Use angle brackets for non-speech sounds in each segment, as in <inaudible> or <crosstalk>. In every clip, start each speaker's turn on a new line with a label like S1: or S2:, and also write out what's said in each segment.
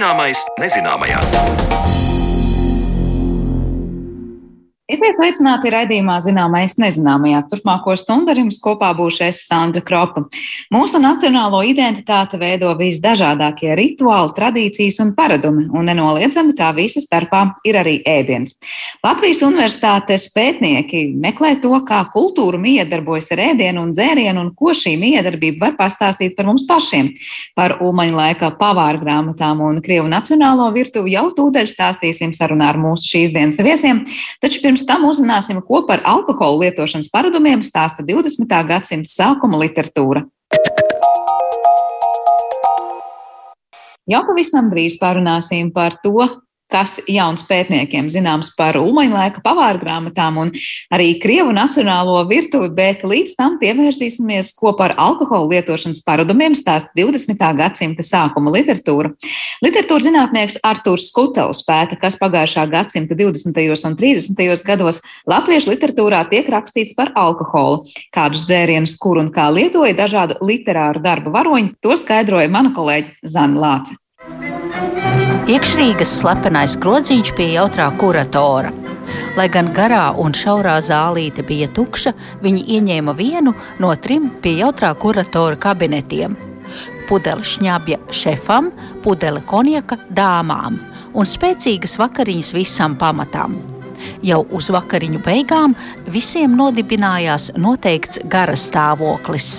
S1: Zināmais nezināmajā.
S2: Esiet sveicināti raidījumā Zināmais nezināmajā. Turpmāko stundu ar jums kopā būšu es Sandra Kropa. Mūsu nacionālo identitāti veido visdažādākie rituāli, tradīcijas un paradumi, un nenoliedzami tā visa starpā ir arī ēdiens. Latvijas universitātes pētnieki meklē to, kā kultūra miedarbojas ar ēdienu un dzērienu, un ko šī miedarbība var pastāstīt par mums pašiem. Par Ulmaņa laika pavāru grāmatām un Krievu nacionālo virtuvi jau tūdaļ stāstīsim sarunā ar mūsu šīs dienas viesiem. Taču pirms tam uzzināsim, ko par alkohola lietošanas paradumiem stāsta 20. gadsimta sākuma literatūra. Jau pavisam drīz pārunāsim par to, kas jauns pētniekiem zināms par Ulmaņa laika pavāru grāmatām un arī Krievu nacionālo virtuvi, bet līdz tam pievērsīsimies, ko par alkohola lietošanas paradumiem stāsta 20. gadsimta sākuma literatūra. Literatūra zinātnieks Artūrs Skutels pēta, kas pagājušā gadsimta 20. un 30. gados latviešu literatūrā tiek rakstīts par alkoholu, kādus dzērienus, kur un kā lietoja dažādu literāru darbu varoņi, to skaidroja mana kolēģe Zana Lāce.
S3: Iekšrīgas slepenais grodziņš pie jautrā kuratora. Lai gan garā un šaurā zālīte bija tukša, viņi ieņēma vienu no trim pie jautrā kuratora kabinetiem. Pudeli šņabja šefam, pudeli konjaka dāmām un spēcīgas vakariņas visam pamatām. Jau uz vakariņu beigām visiem nodibinājās noteikts garastāvoklis.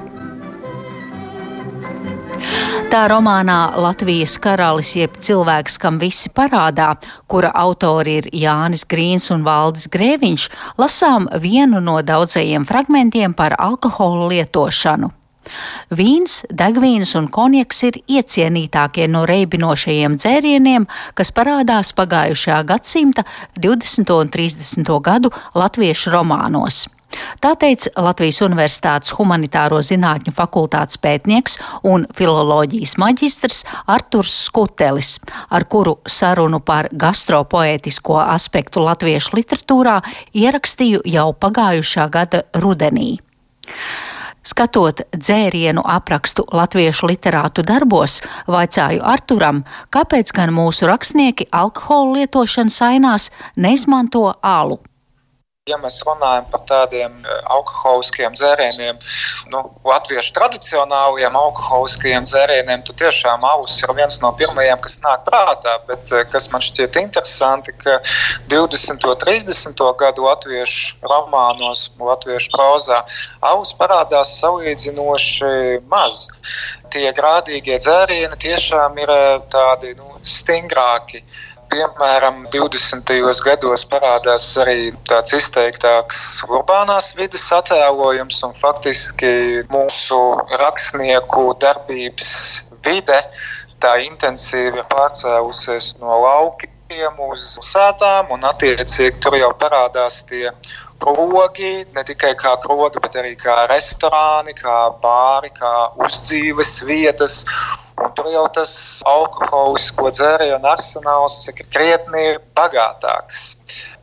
S3: Tā romānā Latvijas karalis, jeb cilvēks, kam visi parādā, kura autori ir Jānis Grīns un Valdis Grēviņš, lasām vienu no daudzajiem fragmentiem par alkoholu lietošanu. Vīns, degvīns un konjaks ir iecienītākie no reibinošajiem dzērieniem, kas parādās pagājušā gadsimta 20. un 30. gadu latviešu romānos. Tā teica Latvijas Universitātes Humanitāro zinātņu fakultātes pētnieks un filoloģijas maģistrs Arturs Skutelis, ar kuru sarunu par gastropoētisko aspektu latviešu literatūrā ierakstīju jau pagājušā gada rudenī. Skatot dzērienu aprakstu latviešu literātu darbos, vaicāju Arturam, kāpēc gan mūsu rakstnieki alkohola lietošanas ainās neizmanto alu.
S4: Ja mēs runājam par tādiem eh, alkoholiskiem dzērieniem, nu, latviešu tradicionāliem alkoholiskiem dzērieniem, tad tiešām alus ir viens no pirmajiem, kas nāk prātā. Bet eh, kas man šķiet interesanti, ka 20. un 30. gadu latviešu romānos, latviešu prozā, alus parādās salīdzinoši maz. Tie grādīgie dzērieni tiešām ir eh, tādi nu, stingrāki piemēram, 20. gados parādās arī tāds izteiktāks urbānās vidas attēlojums, un faktiski mūsu rakstnieku darbības vide tā intensīvi pārcēlusies no laukiem uz pilsētām, un attiecīgi tur jau parādās tie krogi, ne tikai kā krogi, bet arī kā restorāni, kā bāri, kā uzdzīves vietas. Un tur jau tas alkoholisko dzērienu arsenāls ir krietni bagātāks.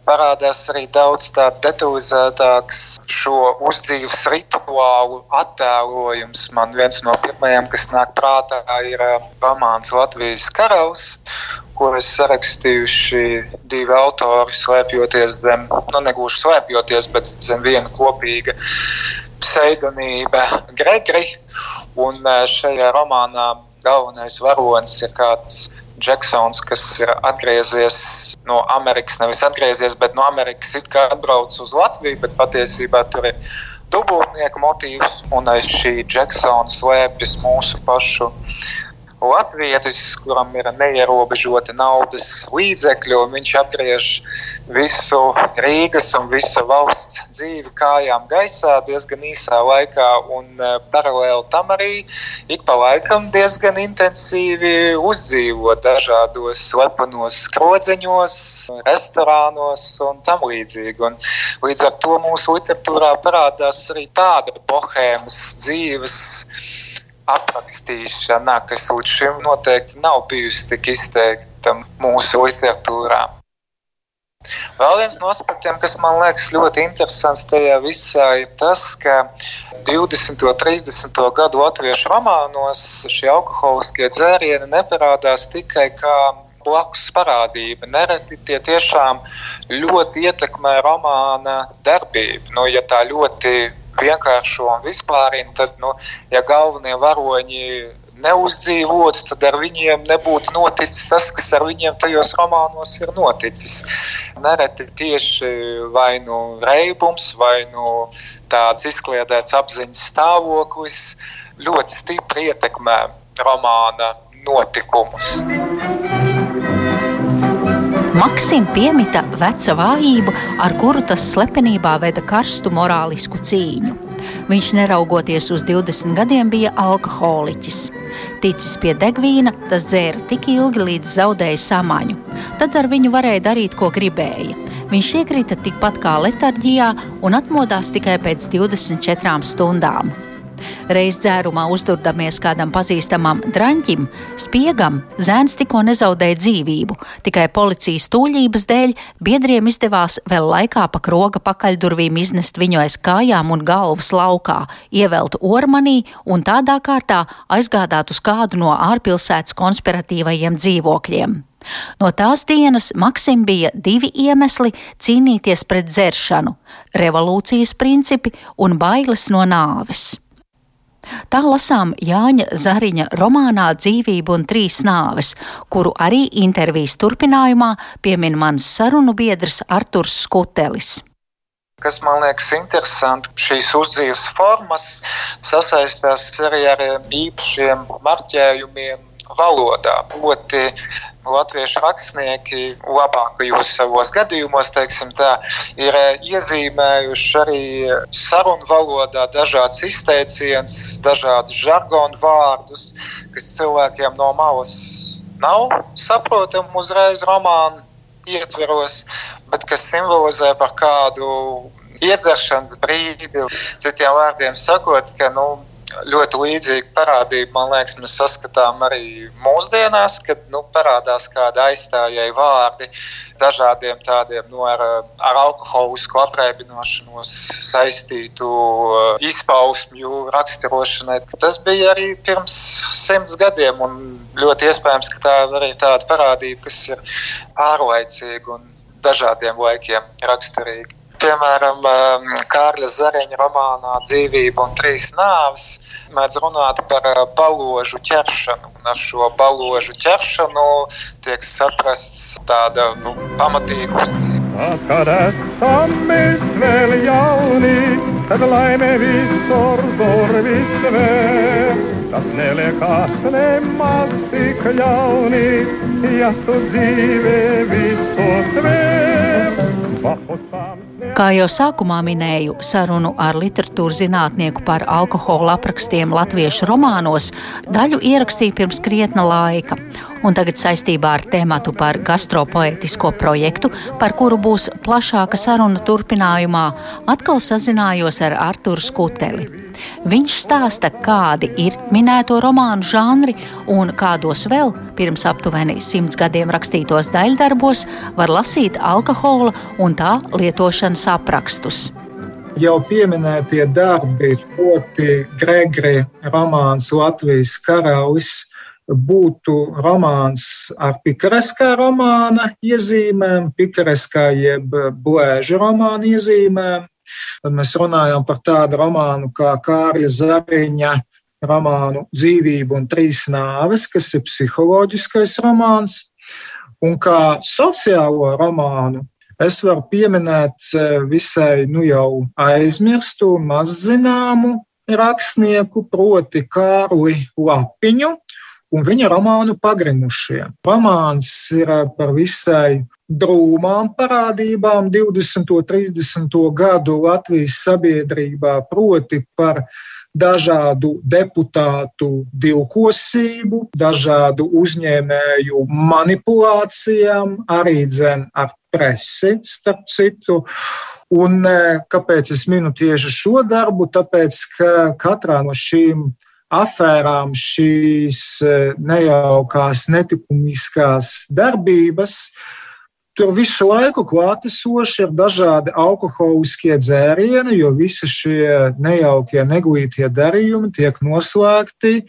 S4: Parādās arī daudz tāds detalizētāks šo uzdzīves rituālu attēlojums. Man viens no pirmajiem, kas nāk prātā, ir um, romāns Latvijas karalis, ko ir sarakstījuši divi autori, slēpjoties zem, nu, negluži slēpjoties, bet zem viena kopīga pseidonība Gregri. Un uh, šajā romānā galvenais varonis ir kāds Džeksons, kas ir atgriezies no Amerikas, nevis atgriezies, bet no Amerikas it kā atbraucis uz Latviju, bet patiesībā tur ir dubultnieka motīvs un aiz šī Džeksona slēpjas mūsu pašu latvietis, kuram ir neierobežoti naudas līdzekļi, un viņš apgriež visu Rīgas un visu valsts dzīvi kājām gaisā diezgan īsā laikā, un e, paralēli tam arī ik pa laikam diezgan intensīvi uzdzīvo dažādos slepenos skrodzeņos, restorānos un tam līdzīgi. Un līdz ar to mūsu literatūrā parādās arī tāda bohēmas dzīves aprakstīšana, kas līdz šim noteikti nav bijusi tik izteikta mūsu literatūrā. Vēl viens no aspektiem, kas man liekas ļoti interesants tajā visā, ir tas, ka 20. un 30. gadu latviešu romānos šie alkoholiskie dzērieni neparādās tikai kā blakus parādība. Nereti tie tiešām ļoti ietekmē romāna darbību. Nu, ja tā ļoti vienkāršo un vispārīgi, tad, nu, ja galvenie varoņi neuzdzīvotu, tad ar viņiem nebūtu noticis tas, kas ar viņiem tajos romānos ir noticis. Nereti tieši vai nu reibums, vai nu tāds izkliedēts apziņas stāvoklis ļoti stipri ietekmē romāna notikumus.
S3: Maksim piemita veca vājību, ar kuru tas slepenībā veda karstu morālisku cīņu. Viņš, neraugoties uz 20 gadiem, bija alkoholiķis. Ticis pie degvīna, tas dzēra tik ilgi, līdz zaudēja samaņu. Tad ar viņu varēja darīt, ko gribēja. Viņš iekrita tikpat kā letarģijā un atmodās tikai pēc 24 stundām. Reiz dzērumā uzdurdamies kādam pazīstamam draņķim, spiegam, zēns tikko nezaudēja dzīvību. Tikai policijas tūlības dēļ biedriem izdevās vēl laikā pa kroga pakaļdurvīm iznest viņu aiz kājām un galvas laukā, ievelt ormanī un tādā kārtā aizgādāt uz kādu no ārpilsētas konspiratīvajiem dzīvokļiem. No tās dienas Maksim bija divi iemesli cīnīties pret dzeršanu - revolūcijas principi un bailes no nāves. Tā lasām Jāņa Zariņa romānā Dzīvība un trīs nāves, kuru arī intervijas turpinājumā piemin mans sarunu biedrs Arturs Skutelis.
S4: Kas man liekas interesanti, šīs uzdzīves formas sasaistās arī ar īpašiem marķējumiem valodā. Proti, latviešu rakstnieki labākajos savos gadījumos, teiksim tā, ir eh, iezīmējuši arī sarunu valodā dažādas izteicienas, dažādus žargonu vārdus, kas cilvēkiem no malas nav saprotami uzreiz romānu ietveros, bet kas simbolizē par kādu iedzeršanas brīdi. Citiem vārdiem sakot, ka nu, ļoti līdzīga parādība, man liekas, mēs saskatām arī mūsdienās, kad nu, parādās kādi aizstājēji vārdi dažādiem tādiem nu, ar, ar alkoholisku apreibināšanos saistītu uh, izpausmju raksturošanai. Tas bija arī pirms simts gadiem, un ļoti iespējams, ka tā ir arī tāda parādība, kas ir pārlaicīga un dažādiem laikiem raksturīga. Piemēram, um, Kārļa Zariņa romānā Dzīvība un trīs nāves mēdz runāt par uh, baložu ķeršanu. Un ar šo baložu ķeršanu tiek saprasts tāda nu, pamatīga uzcība. Kad esam vēl jauni, tad laime visur durvis vēr. Tas neliekas nemaz tik ļauni, ja tu dzīvē visu svēr.
S3: Kā jau sākumā minēju, sarunu ar literatūras zinātnieku par alkohola aprakstiem latviešu romānos daļu ierakstīju pirms krietna laika, un tagad saistībā ar tēmatu par gastropoētisko projektu, par kuru būs plašāka saruna turpinājumā, atkal sazinājos ar Arturu Skuteli. Viņš stāsta, kādi ir minēto romānu žanri un kādos vēl pirms aptuveni simts gadiem rakstītos daļdarbos var lasīt alkohola un tā lietošanas aprakstus
S1: jau pieminētie darbi, proti, Gregri romāns Latvijas karalis, būtu romāns ar pikareskā romāna iezīmēm, pikareskā jeb blēža romāna iezīmēm. Tad mēs runājam par tādu romānu kā Kārļa Zariņa romānu Dzīvība un trīs nāves, kas ir psiholoģiskais romāns, un kā sociālo romānu es varu pieminēt e, visai nu jau aizmirstu, mazzināmu rakstnieku, proti Kārli Lapiņu un viņa romānu Pagrimušie. Romāns ir par visai drūmām parādībām 20. un 30. gadu Latvijas sabiedrībā, proti par dažādu deputātu divkosību, dažādu uzņēmēju manipulācijām, arī dzen ar presi, starp citu. Un e, kāpēc es minu tieši šo darbu? Tāpēc, ka katrā no šīm afērām, šīs e, nejaukās, netikumiskās darbības, Tur visu laiku klātesoši ir dažādi alkoholiskie dzērieni, jo visi šie nejaukie, neglītie darījumi tiek noslēgti e,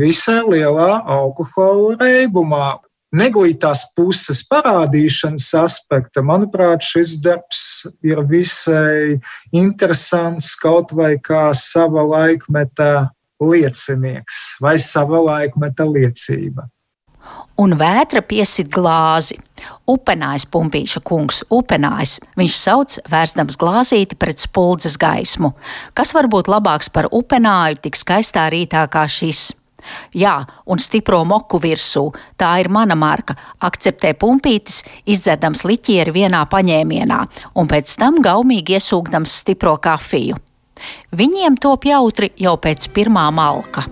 S1: visai lielā alkohola reibumā. Neglītās puses parādīšanas aspekta, manuprāt, šis darbs ir visai interesants kaut vai kā sava laikmeta liecinieks vai sava laikmeta liecība
S3: un vētra piesit glāzi. Upenājs pumpīša kungs, upenājs, viņš sauc vērstams glāzīti pret spuldzes gaismu. Kas var būt labāks par upenāju tik skaistā rītā kā šis? Jā, un stipro moku virsū, tā ir mana marka, akceptē pumpītis, izdzerdams liķieri vienā paņēmienā, un pēc tam gaumīgi iesūgdams stipro kafiju. Viņiem top jautri jau pēc pirmā malka.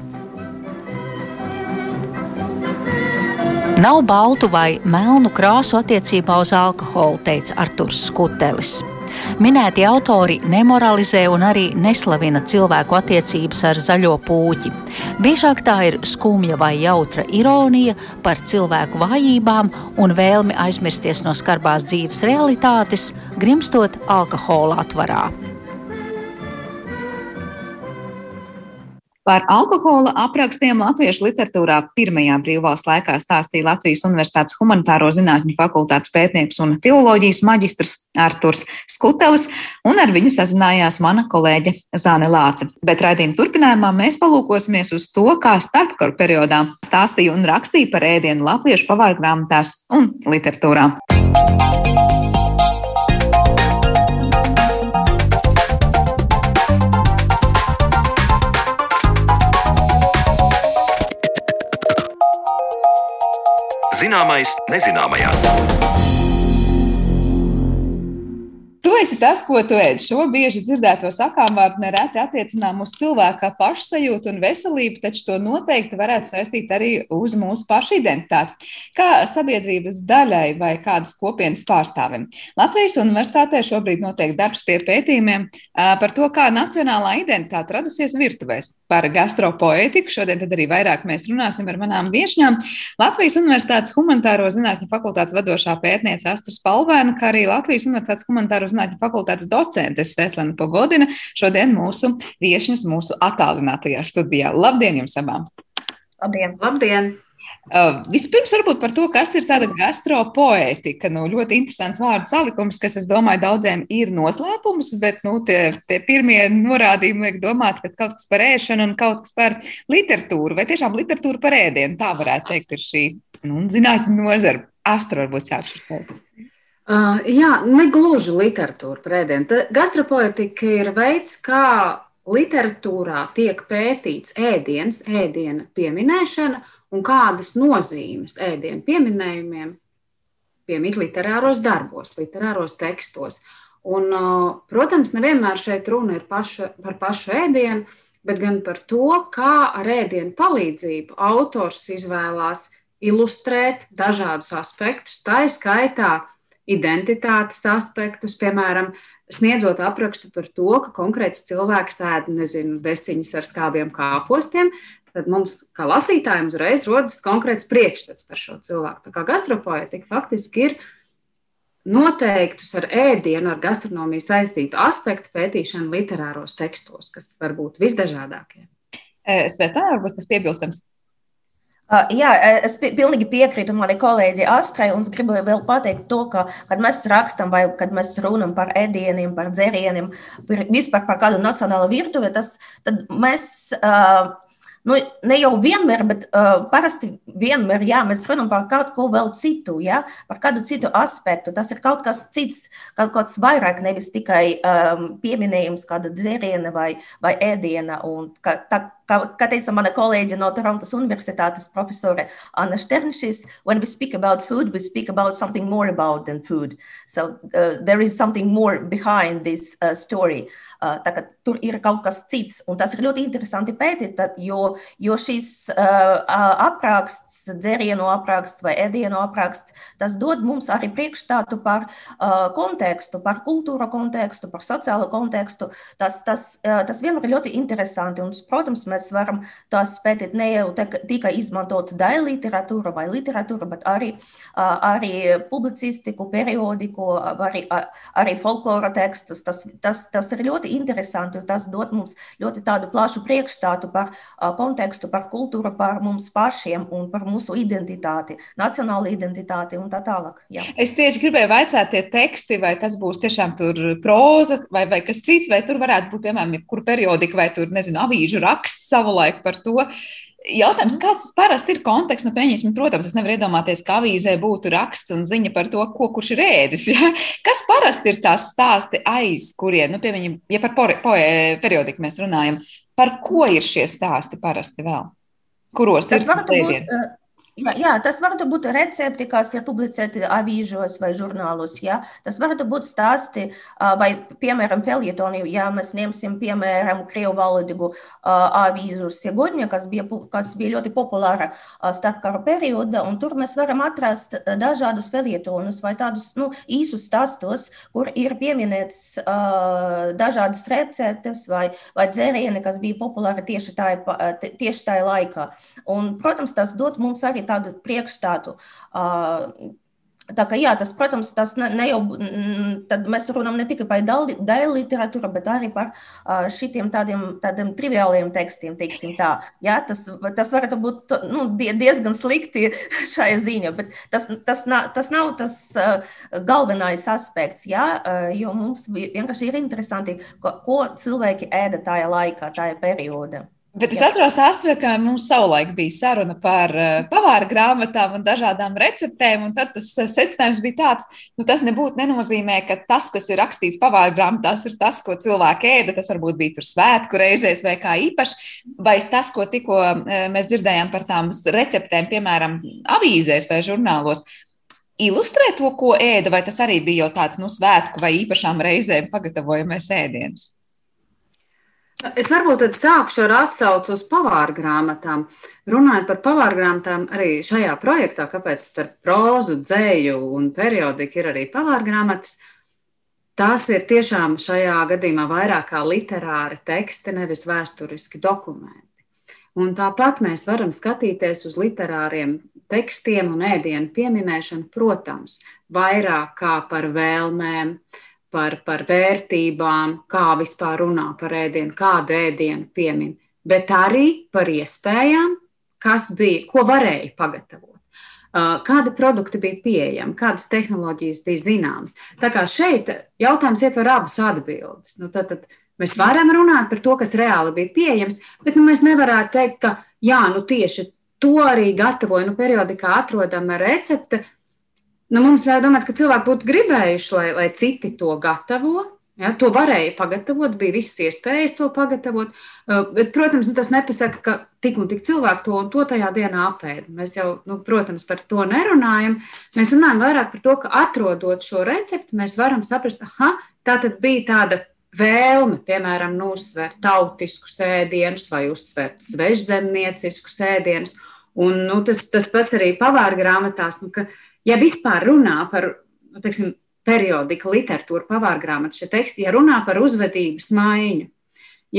S3: Nav baltu vai melnu krāsu attiecībā uz alkoholu, teica Arturs Skutelis. Minētie autori nemoralizē un arī neslavina cilvēku attiecības ar zaļo pūķi. Biežāk tā ir skumja vai jautra ironija par cilvēku vājībām un vēlmi aizmirsties no skarbās dzīves realitātes, grimstot alkohola atvarā.
S2: Par alkohola aprakstiem latviešu literatūrā pirmajā brīvvalsts laikā stāstīja Latvijas Universitātes humanitāro zinātņu fakultātes pētnieks un filoloģijas maģistrs Arturs Skutelis, un ar viņu sazinājās mana kolēģe Zāne Lāce. Bet raidījuma turpinājumā mēs palūkosimies uz to, kā starpkaru periodā stāstīja un rakstīja par ēdienu latviešu pavārgrāmatās un literatūrā.
S5: Zināmais nezināmajā.
S2: Tu esi tas, ko tu ēd. Šo bieži dzirdēto sakām vārdu nereti attiecinām uz cilvēka pašsajūtu un veselību, taču to noteikti varētu saistīt arī uz mūsu pašu identitāti. Kā sabiedrības daļai vai kādas kopienas pārstāvim. Latvijas universitātē šobrīd notiek darbs pie pētījumiem par to, kā nacionālā identitāte radusies virtuvēs. Par gastropoētiku šodien arī vairāk mēs runāsim ar manām viesņām. Latvijas Universitātes humanitāro zinātņu fakultātes vadošā pētniece Astra Spalvēna, kā arī Latvijas Universitātes humanitāro zinātņu fakultātes docente Svetlana Pogodina. Šodien mūsu viešņas mūsu attālinātajā studijā. Labdien jums abām!
S6: Labdien! Labdien.
S2: Uh, vispirms, varbūt par to, kas ir tāda gastropoētika. Nu, ļoti interesants vārdu salikums, kas, es domāju, daudziem ir noslēpums, bet nu, tie, tie pirmie norādījumi liek domāt, ka kaut kas par ēšanu un kaut kas par literatūru, vai tiešām literatūra par ēdienu, tā varētu teikt, ir šī nu, zinātņu nozara. Astra varbūt sākšu.
S6: Uh, jā, negluži literatūra par ēdienu. Gastropoētika ir veids, kā literatūrā tiek pētīts ēdiens, ēdiena pieminēšana un kādas nozīmes ēdienu pieminējumiem piemīt literāros darbos, literāros tekstos. Un, protams, nevienmēr šeit runa ir paša, par pašu ēdienu, bet gan par to, kā ar ēdienu palīdzību autors izvēlās ilustrēt dažādus aspektus, tā ir skaitā identitātes aspektus, piemēram, sniedzot aprakstu par to, ka konkrēts cilvēks ēd, nezinu, desiņas ar skābiem kāpostiem, tad mums, kā lasītājiem, uzreiz rodas konkrēts priekšstats par šo cilvēku. Tā kā gastropoētika faktiski ir noteiktus ar ēdienu, ar gastronomiju saistītu aspektu pētīšana literāros tekstos, kas var būt visdažādākie.
S2: Svetā, varbūt tas piebilstams.
S7: Uh, jā, es pilnīgi piekrītu manai kolēģei Astrai, un es gribu vēl pateikt to, ka, kad mēs rakstam vai kad mēs runājam par ēdieniem, par dzērieniem, vispār par kādu nacionālu virtuvi, tas, tad mēs uh, nu, ne jau vienmēr, bet uh, parasti vienmēr, jā, mēs runājam par kaut ko vēl citu, jā, par kādu citu aspektu. Tas ir kaut kas cits, kaut kas vairāk, nevis tikai um, pieminējums kāda dzēriena vai, vai ēdiena. Un, ka, tā, kā, kā teica mana kolēģe no Torontas Universitātes profesore Anna Sternšis, when we speak about food, we speak about something more about than food. So uh, there is something more behind this uh, story. Uh, tā, tur ir kaut kas cits, un tas ir ļoti interesanti pētīt, tad, jo, jo šis uh, apraksts, dzērienu apraksts vai ēdienu apraksts, tas dod mums arī priekšstātu par uh, kontekstu, par kultūra kontekstu, par sociālo kontekstu. Tas, tas, uh, tas vienmēr ir ļoti interesanti, un, protams, mēs mēs varam tās pētīt ne jau tikai izmantot daļu literatūru vai literatūru, bet arī, arī publicistiku, periodiku, arī, arī folklora tekstus. Tas, tas, tas ir ļoti interesanti, tas dod mums ļoti tādu plašu priekšstātu par kontekstu, par kultūru, par mums pašiem un par mūsu identitāti, nacionālu identitāti un tā tālāk. Jā.
S2: Es tieši gribēju vaicāt tie teksti, vai tas būs tiešām tur proza vai, vai kas cits, vai tur varētu būt, piemēram, jebkura periodika vai tur, nezinu, avīžu raksts savulaik par to. Jautājums, kāds tas parasti ir konteksts? Nu, pieņemsim, protams, es nevaru iedomāties, ka avīzē būtu raksts un ziņa par to, ko kurš ir ēdis. Ja? Kas parasti ir tās stāsti aiz kuriem, nu, piemēram, ja par periodiku mēs runājam, par ko ir šie stāsti parasti vēl? Kuros
S7: tas var būt? Jā, jā, tas var būt recepti, kas ir publicēti avīžos vai žurnālos. Jā. Tas var būt stāsti vai, piemēram, felietoni, ja mēs ņemsim, piemēram, krievu valodīgu avīžu Segodņa, kas bija, kas bija ļoti populāra starpkara perioda, un tur mēs varam atrast dažādus felietonus vai tādus nu, īsus stāstos, kur ir pieminēts dažādas receptes vai, vai dzērieni, kas bija populāri tieši tajā, tieši tajā laikā. Un, protams, tas dod mums arī arī tādu priekšstātu. Tā kā, jā, tas, protams, tas ne, ne jau tad mēs runājam ne tikai par daļu literatūru, bet arī par šitiem tādiem, tādiem triviāliem tekstiem, teiksim tā. Jā, tas, tas varētu būt nu, diezgan slikti <laughs> šai ziņā, bet tas, tas, tas nav tas galvenais aspekts, jā, jo mums vienkārši ir interesanti, ko, ko cilvēki ēda tajā laikā, tajā periodā.
S2: Bet es atceros, Astra, ka mums savulaik bija saruna par uh, pavāra grāmatām un dažādām receptēm. Tad tas uh, secinājums bija tāds, nu, tas nebūtu nenozīmē, ka tas, kas ir rakstīts pavāra grāmatās, ir tas, ko cilvēki ēda. Tas varbūt bija tur svētku reizēs vai kā īpaši. Vai tas, ko tikko uh, mēs dzirdējām par tām receptēm, piemēram, avīzēs vai žurnālos, ilustrē to, ko ēda, vai tas arī bija jau tāds nu, svētku vai īpašām reizēm pagatavojamais ēdiens?
S6: Es varbūt sākšu ar atsaucu uz pavāra grāmatām. Runājot par pavāra grāmatām, arī šajā projektā, kāpēc starp prózu, dzēju un periodiku ir arī pavāra grāmatas, tās ir tiešām šajā gadījumā vairāk kā literāri teksti, nevis vēsturiski dokumenti. Un tāpat mēs varam skatīties uz literāriem tekstiem un ēdienu pieminēšanu, protams, vairāk kā par vēlmēm, uh, par, par vērtībām, kā vispār runā par ēdienu, kādu ēdienu piemin, bet arī par iespējām, kas bija, ko varēja pagatavot. Uh, kādi produkti bija pieejami, kādas tehnoloģijas bija zināmas. Tā kā šeit jautājums ietver abas atbildes. Nu, tad, tad mēs varam runāt par to, kas reāli bija pieejams, bet nu, mēs nevaram teikt, ka jā, nu, tieši to arī gatavoja. Nu, periodikā atrodama recepte, nu, mums ļauj domāt, ka cilvēki būtu gribējuši, lai, lai citi to gatavo. Ja, to varēja pagatavot, bija visas iespējas to pagatavot. Uh, bet, protams, nu, tas nepasaka, ka tik un tik cilvēki to un to tajā dienā apēda. Mēs jau, nu, protams, par to nerunājam. Mēs runājam vairāk par to, ka atrodot šo recepti, mēs varam saprast, ka tā tad bija tāda vēlme, piemēram, nu, uzsvērt tautiskus ēdienus vai uzsvērt svežzemnieciskus ēdienus. Un, nu, tas, tas pats arī pavāra grāmatās, nu, ka, uh, ja vispār runā par nu, teiksim, periodika, literatūra, pavārgrāmatu šie teksti, ja runā par uzvedības maiņu,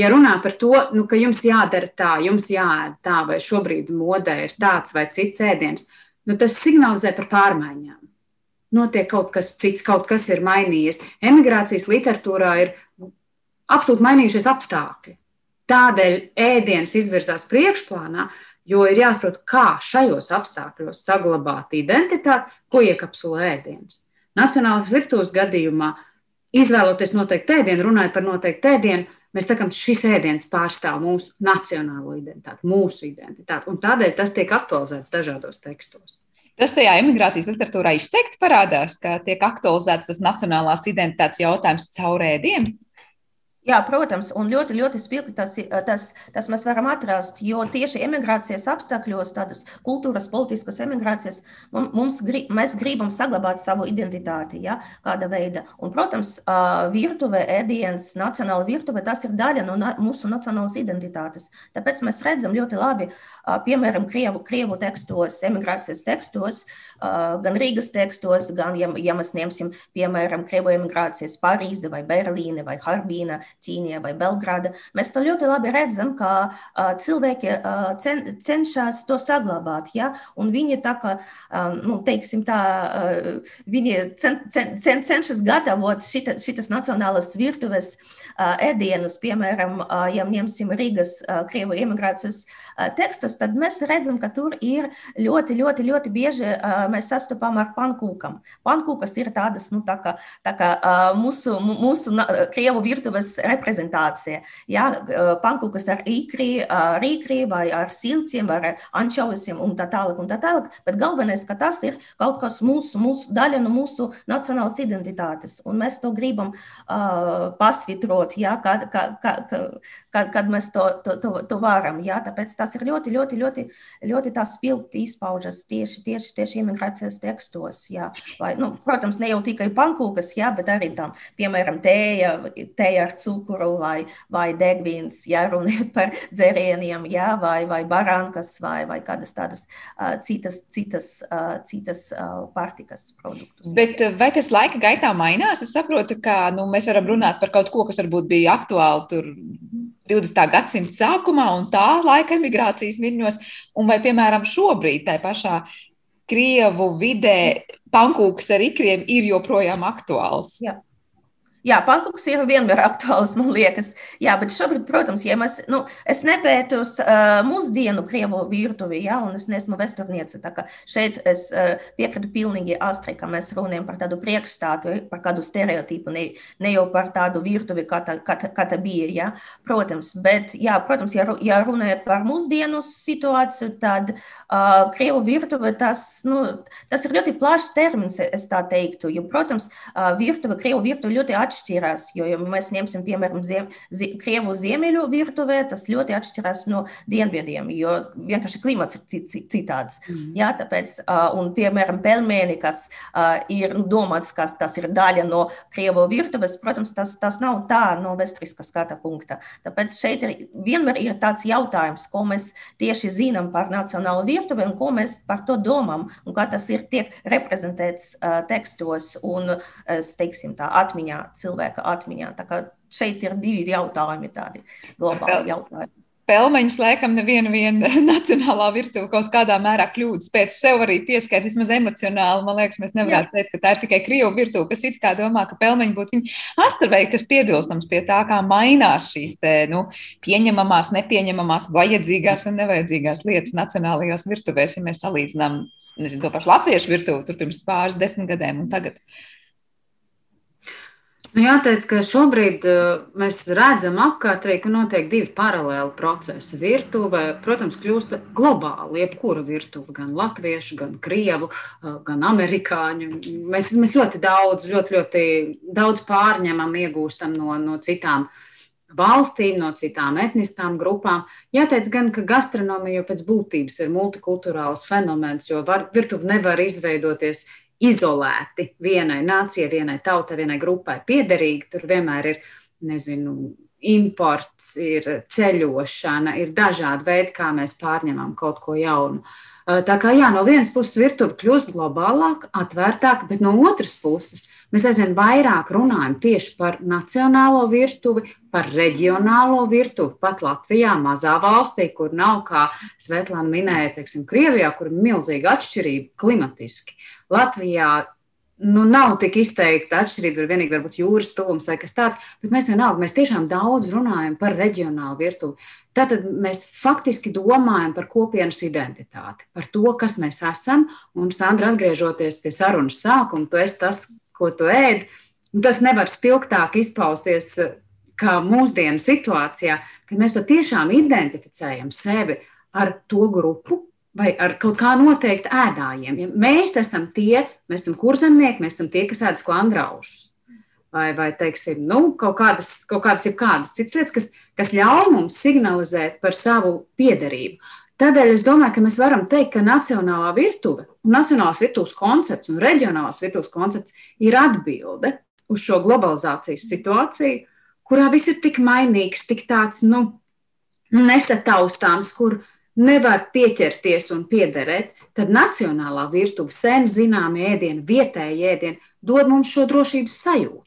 S6: ja runā par to, nu, ka jums jādara tā, jums jāēd tā, vai šobrīd modē ir tāds vai cits ēdiens, nu, tas signalizē par pārmaiņām. Notiek kaut kas cits, kaut kas ir mainījies. Emigrācijas literatūrā ir absolūti mainījušies apstākļi. Tādēļ ēdiens izvirzās priekšplānā, Jo ir jāsaprot, kā šajos apstākļos saglabāt identitāti, ko iekapsulē ēdiens. Nacionālas virtuves gadījumā, izvēloties noteiktu ēdienu, runājot par noteiktu ēdienu, mēs sakām, šis ēdiens pārstāv mūsu nacionālo identitāti, mūsu identitāti. Un tādēļ tas tiek aktualizēts dažādos tekstos.
S2: Tas tajā imigrācijas literatūrā izteikti parādās, ka tiek aktualizēts tas nacionālās identitātes jautājums caur ēdienu.
S7: Jā, protams, un ļoti, ļoti spilgti tas, tas, tas mēs varam atrast, jo tieši emigrācijas apstākļos, tādas kultūras, politiskas emigrācijas, mums, mēs gribam saglabāt savu identitāti, ja, kāda veida. Un, protams, virtuve, ēdiens, nacionāla virtuve, tas ir daļa no mūsu nacionālas identitātes. Tāpēc mēs redzam ļoti labi, piemēram, Krievu, Krievu tekstos, emigrācijas tekstos, gan Rīgas tekstos, gan, ja, ja mēs ņemsim, piemēram, Krievu emigrācijas Parīze vai Berlīne vai Harbīna, Ķīnija vai Belgrāda, mēs to ļoti labi redzam, ka cilvēki cen, cenšas to saglabāt. Ja? Un viņi tā kā, nu, teiksim tā, viņi cen, cen, cen, cenšas gatavot šita, šitas nacionālas virtuves ēdienus, piemēram, ja ņemsim Rīgas Krievu emigrācijas tekstus, tad mēs redzam, ka tur ir ļoti, ļoti, ļoti bieži mēs sastopam ar pankūkam. Pankūkas ir tādas, nu, tā kā, tā kā mūsu, mūsu Krievu virtuves reprezentācija. Ja? Pankūkas ar īkri, rīkri vai ar siltiem, vai ančovasiem un tā tālāk un tā tālāk, bet galvenais, ka tas ir kaut kas mūsu, mūsu daļa no mūsu nacionālas identitātes, un mēs to gribam uh, pasvitrot, ja? kad, kad, kad, kad, mēs to, to, to, to varam, ja? tāpēc tas ir ļoti, ļoti, ļoti, ļoti tā spilgti izpaužas tieši, tieši, tieši imigrācijas tekstos, ja? vai, nu, protams, ne jau tikai pankūkas, ja? bet arī tam, piemēram, tēja, tēja ar cukuru vai, vai degvīns, ja runājot par dzērieniem, ja? vai, vai barankas vai, vai kādas tādas uh, citas, citas, uh, citas uh, pārtikas produktus.
S2: Bet vai tas laika gaitā mainās? Es saprotu, ka nu, mēs varam runāt par kaut ko, kas varbūt bija aktuāli tur 20. gadsimta sākumā un tā laika emigrācijas viļņos, un vai, piemēram, šobrīd tai pašā Krievu vidē pankūks ar ikriem ir joprojām aktuāls?
S7: Jā. Jā, pankūks ir vienmēr <laughs> aktuāls, man liekas. Jā, bet šobrīd, protams, ja mēs, nu, es nepētu uh, mūsdienu krievu virtuvi, jā, un es neesmu vesturniece, tā ka šeit es uh, piekrītu pilnīgi Astrai, ka mēs runājam par tādu priekšstātu, par kādu stereotipu, ne, ne jau par tādu virtuvi, kā tā, kā tā, kā tā bija, jā, protams. Bet, jā, protams, ja, ja runājat par mūsdienu situāciju, tad uh, krievu virtuve, tas, nu, tas ir ļoti plašs termins, es tā teiktu, jo, protams, uh, virtuve, krievu virtuve ļoti atšķirīga atšķirās. Jo, ja mēs ņemsim, piemēram, ziem, zi, Krievu ziemeļu virtuvē, tas ļoti atšķirās no dienvidiem, jo vienkārši klimats ir citāds. Mm. Jā, tāpēc, un, piemēram, pelmēni, kas ir nu, domāts, ka tas ir daļa no Krievu virtuves, protams, tas, tas nav tā no vēsturiskā skata punkta. Tāpēc šeit ir, vienmēr ir tāds jautājums, ko mēs tieši zinām par nacionālo virtuvi un ko mēs par to domām, un kā tas ir tiek reprezentēts uh, tekstos un, uh, teiksim, tā atmiņā cilvēka atmiņā. Tā kā šeit ir divi jautājumi, tādi globāli jautājumi.
S2: Pelmeņus laikam neviena <laughs> nacionālā virtuve kaut kādā mērā kļūdas pēc sev arī pieskaita vismaz emocionāli. Man liekas, mēs nevaram teikt, ka tā ir tikai krievu virtuve, kas it kā domā, ka pelmeņi būtu viņa astarvei, kas piebilstams pie tā, kā mainās šīs te, nu, pieņemamās, nepieņemamās, vajadzīgās un nevajadzīgās lietas nacionālajās virtuvēs, ja mēs salīdzinām, nezinu, to pašu latviešu virtuvi tur pirms pāris desmit gadiem un tagad.
S6: Nu, jāteic, ka šobrīd uh, mēs redzam apkārt arī, ka notiek divi paralēli procesi. Virtuve, protams, kļūst globāli. Jebkura virtuve, gan latviešu, gan krievu, uh, gan amerikāņu. Mēs, mēs ļoti daudz, ļoti, ļoti daudz pārņemam, iegūstam no, no citām valstīm, no citām etniskām grupām. Jāteic gan, ka gastronomija pēc būtības ir multikulturāls fenomens, jo var, virtuve nevar izveidoties izolēti vienai nācijai, vienai tautai, vienai grupai piederīgi. Tur vienmēr ir, nezinu, imports, ir ceļošana, ir dažādi veidi, kā mēs pārņemam kaut ko jaunu. Tā kā jā, no vienas puses virtuve kļūst globālāka, atvērtāka, bet no otras puses mēs aizvien vairāk runājam tieši par nacionālo virtuvi, par reģionālo virtuvi. Pat Latvijā, mazā valstī, kur nav, kā Svetlana minēja, teiksim, Krievijā, kur ir milzīga atšķirība klimatiski. Latvijā nu, nav tik izteikta atšķirība, ir vienīgi varbūt jūras tuvums vai kas tāds, bet mēs vienalga, mēs tiešām daudz runājam par reģionālu virtuvi. Tātad mēs faktiski domājam par kopienas identitāti, par to, kas mēs esam. Un, Sandra, atgriežoties pie sarunas sākuma, tu esi tas, ko tu ēd. Tas nevar spilgtāk izpausties kā mūsdienu situācijā, kad mēs patiešām identificējam sevi ar to grupu, vai ar kaut kā noteikti ēdājiem. Ja mēs esam tie, mēs esam kurzemnieki, mēs esam tie, kas ēd sklandraušus. Vai, vai teiksim, nu, kaut kādas, kaut kādas, kādas citas lietas, kas, kas ļauj mums signalizēt par savu piederību. Tādēļ es domāju, ka mēs varam teikt, ka nacionālā virtuve, nacionālās virtuves koncepts un reģionālās virtuves koncepts ir atbilde uz šo globalizācijas situāciju, kurā viss ir tik mainīgs, tik tāds nu, nesataustāms, kur nevar pieķerties un piederēt, tad nacionālā virtuve, sen zināmie ēdieni, vietējie ēdieni dod mums šo drošības sajūtu.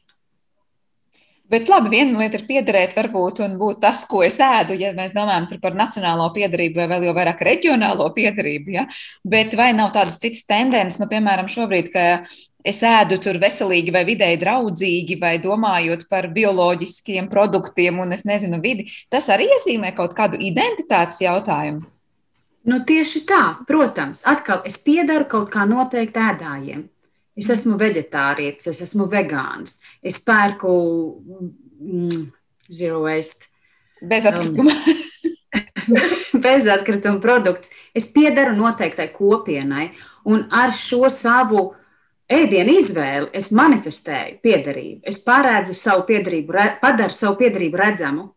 S2: Bet labi, viena lieta ir piederēt, varbūt, un būt tas, ko es ēdu, ja mēs domājam par nacionālo piedarību vai vēl jau vairāk reģionālo piedarību. Ja? Bet vai nav tādas citas tendences, nu, piemēram, šobrīd, ka es ēdu tur veselīgi vai vidēji draudzīgi, vai domājot par bioloģiskiem produktiem un es nezinu vidi, tas arī iezīmē kaut kādu identitātes jautājumu.
S6: Nu, tieši tā, protams, atkal es piedaru kaut kā noteikti ēdājiem. Es esmu vegetārietis, es esmu vegāns, es pērku mm, zero waste.
S2: Bezatkrituma.
S6: Um, <laughs> bezatkrituma produkts. Es piedaru noteiktai kopienai, un ar šo savu ēdienu izvēli es manifestēju piederību. Es pārēdzu savu piederību, padaru savu piederību redzamu.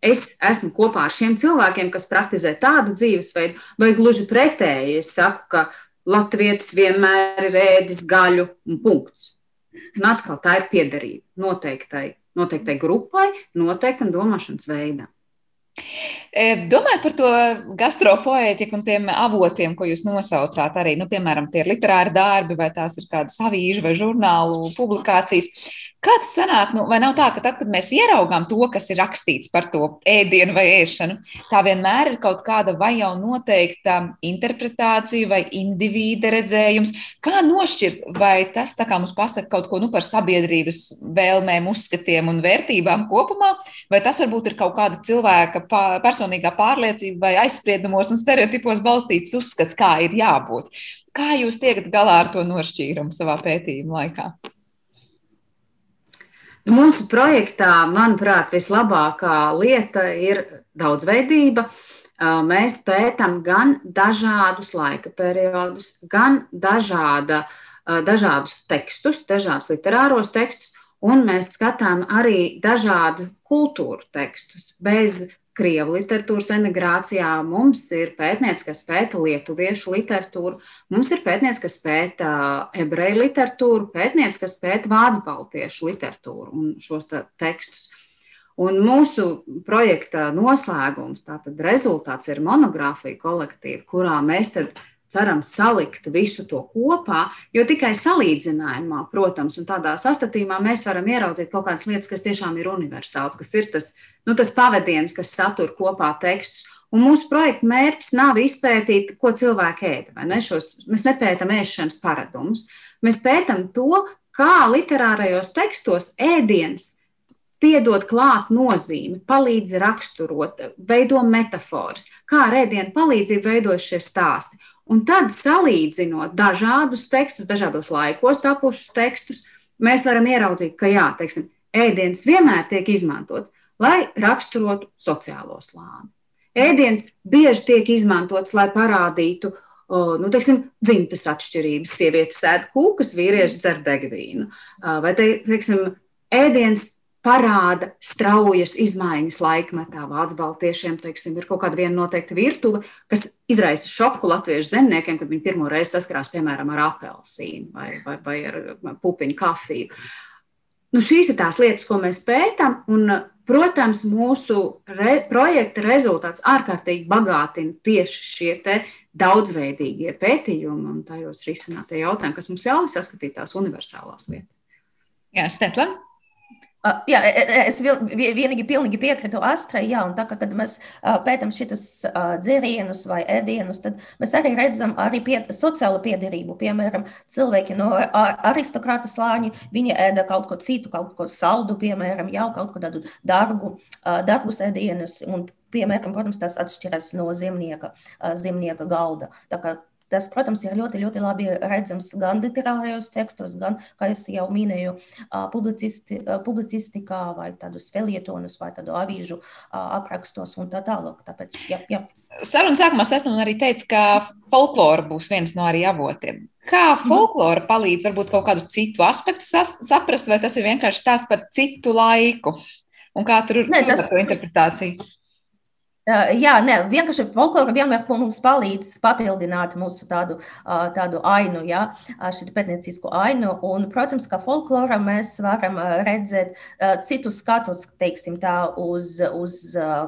S6: Es esmu kopā ar šiem cilvēkiem, kas praktizē tādu dzīvesveidu, vai gluži pretēji. Es saku, ka Latvijas vienmēr ir ēdis gaļu un punkts. Un atkal tā ir piederība noteiktai, noteiktai grupai, noteiktam domāšanas veidam.
S2: E, domājot par to gastropoētiku un tiem avotiem, ko jūs nosaucāt, arī, nu, piemēram, tie ir literāri darbi, vai tās ir kādas avīžu vai žurnālu publikācijas. Kā tas sanāk? Nu, vai nav tā, ka tad, kad mēs ieraugām to, kas ir rakstīts par to ēdienu vai ēšanu, tā vienmēr ir kaut kāda vai jau noteikta interpretācija vai indivīda redzējums? Kā nošķirt, vai tas mums pasaka kaut ko nu, par sabiedrības vēlmēm, uzskatiem un vērtībām kopumā, vai tas varbūt ir kaut kāda cilvēka personīgā pārliecība vai aizspriedumos un stereotipos balstīts uzskats, kā ir jābūt? Kā jūs tiekat galā ar to nošķīrumu savā pētījuma laikā?
S6: Mūsu projektā, manuprāt, vislabākā lieta ir daudzveidība. Mēs pētām gan dažādus laika periodus, gan dažāda, dažādus tekstus, dažādus literāros tekstus, un mēs skatām arī dažādu kultūru tekstus bez Krievu literatūras emigrācijā, mums ir pētnieks, kas pēta lietuviešu literatūru, mums ir pētnieks, kas pēta ebreju literatūru, pētnieks, kas pēta vācu baltiešu literatūru un šos tekstus. Un mūsu projekta noslēgums, tātad rezultāts ir monogrāfija kolektīva, kurā mēs tad ceram salikt visu to kopā, jo tikai salīdzinājumā, protams, un tādā sastatījumā mēs varam ieraudzīt kaut kādas lietas, kas tiešām ir universāls, kas ir tas, nu, tas pavadiens, kas satur kopā tekstus. Un mūsu projekta mērķis nav izpētīt, ko cilvēki ēda. Ne? Šos, mēs nepētām ēšanas paradumus. Mēs pētām to, kā literārajos tekstos ēdiens piedod klāt nozīmi, palīdz raksturot, veido metafāras, kā ar ēdienu palīdzību veidojas šie stāsti. Un tad, salīdzinot dažādus tekstus, dažādos laikos tapušus tekstus, mēs varam ieraudzīt, ka jā, teiksim, ēdiens vienmēr tiek izmantots, lai raksturotu sociālo slāni. Ēdiens bieži tiek izmantots, lai parādītu nu, teiksim, dzimtas atšķirības. Sievietes ēd kūkas, vīrieši dzer degvīnu. Vai te, teiksim, ēdiens parāda straujas izmaiņas laikmetā. Vācu teiksim, ir kaut kāda viena noteikta virtuve, kas izraisa šoku latviešu zemniekiem, kad viņi pirmo reizi saskarās piemēram ar apelsīnu vai, vai, vai ar pupiņu kafiju. Nu, šīs ir tās lietas, ko mēs pētām, un, protams, mūsu re, projekta rezultāts ārkārtīgi bagātina tieši šie daudzveidīgie pētījumi un tajos risinātie jautājumi, kas mums ļauj saskatīt tās universālās lietas.
S2: Jā, Svetlana.
S7: Uh, jā, e, e, es vienīgi pilnīgi piekrītu Astrai, jā, un tā kā mēs uh, pētam šitas uh, dzērienus vai ēdienus, tad mēs arī redzam arī pie, sociālu piederību. Piemēram, cilvēki no aristokrāta slāņa, viņi ēda kaut ko citu, kaut ko saldu, piemēram, jau kaut ko tādu darbu, darbus ēdienus, un, piemēram, protams, tas atšķiras no zemnieka, zemnieka galda. Tā kā Tas, protams, ir ļoti, ļoti labi redzams gan literārajos tekstos, gan, kā jau minēju, publicisti, publicistikā, vai tādus felietonus, vai tādu avīžu aprakstos un tā tālāk. Tāpēc, jā, jā.
S2: Sarunas sākumā Svetlana arī teica, ka folklora būs viens no arī avotiem. Kā mhm. folklora palīdz varbūt kaut kādu citu aspektu saprast, vai tas ir vienkārši stāsts par citu laiku? Un kā tur ir tas... interpretācija?
S7: Jā, nē, vienkārši folklora vienmēr mums palīdz papildināt mūsu tādu, tādu ainu, jā, šī pētniecisko ainu. Un, protams, ka folklorā mēs varam redzēt citus skatus, teiksim tā, uz, uz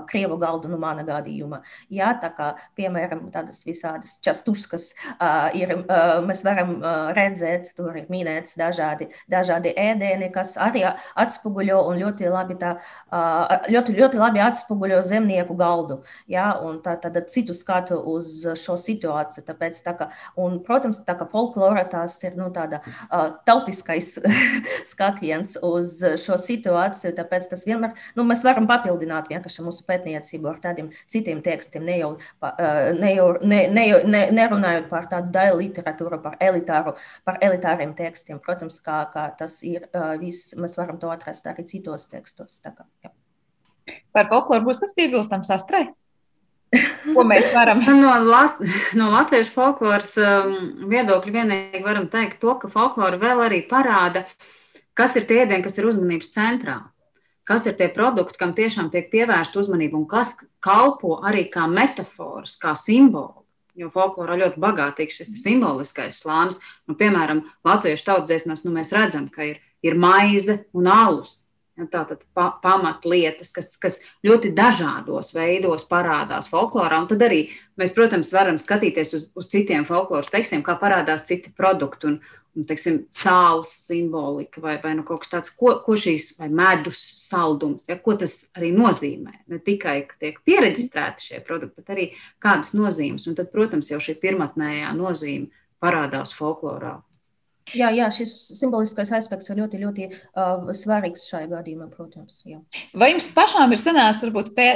S7: Krievu galdu, nu, mana gadījuma. Jā, tā kā, piemēram, tādas visādas častuskas ir, mēs varam redzēt, tur ir minēts dažādi, dažādi ēdieni, kas arī atspoguļo un ļoti labi, tā, ļoti, ļoti labi atspoguļo zemnieku galdu naudu. Ja, tā, tad citu skatu uz šo situāciju. Tāpēc, tā kā, un, protams, tā kā folklora tās ir nu, tāda uh, tautiskais <laughs> skatiens uz šo situāciju. Tāpēc tas vienmēr, nu, mēs varam papildināt mūsu pētniecību ar tādiem citiem tekstiem, ne jau, ne jau, ne, ne, ne, nerunājot par tādu daļu literatūru, par elitāru, par elitāriem tekstiem. Protams, kā, kā tas ir uh, viss, mēs varam to atrast arī citos tekstos. Tā kā, jā.
S2: Par folkloru būs kas piebilstams astrai? Ko mēs varam? <laughs>
S6: no, Lat no latviešu folkloras um, viedokļa vienīgi varam teikt to, ka folklora vēl arī parāda, kas ir tie ēdieni, kas ir uzmanības centrā. Kas ir tie produkti, kam tiešām tiek pievērsta uzmanība un kas kalpo arī kā metafors, kā simbolu. Jo folklorā ļoti bagātīgs šis simboliskais slānis. Nu, piemēram, latviešu tautsdziesmās nu, mēs redzam, ka ir, ir maize un alus. Tātad pa, pamatlietas, kas, kas ļoti dažādos veidos parādās folklorā. Un tad arī mēs, protams, varam skatīties uz, uz citiem folkloras tekstiem, kā parādās citi produkti un, un teiksim, sāls simbolika vai, vai nu kaut kas tāds, ko, ko šīs, vai medus saldums, ja, ko tas arī nozīmē. Ne tikai, ka tiek pieregistrēti šie produkti, bet arī kādas nozīmes. Un tad, protams, jau šī pirmotnējā nozīme parādās folklorā
S7: Jā, jā, šis simboliskais aspekts ir ļoti, ļoti uh, svarīgs šajā gadījumā, protams. Jā.
S2: Vai jums pašām ir sanācis, varbūt pē,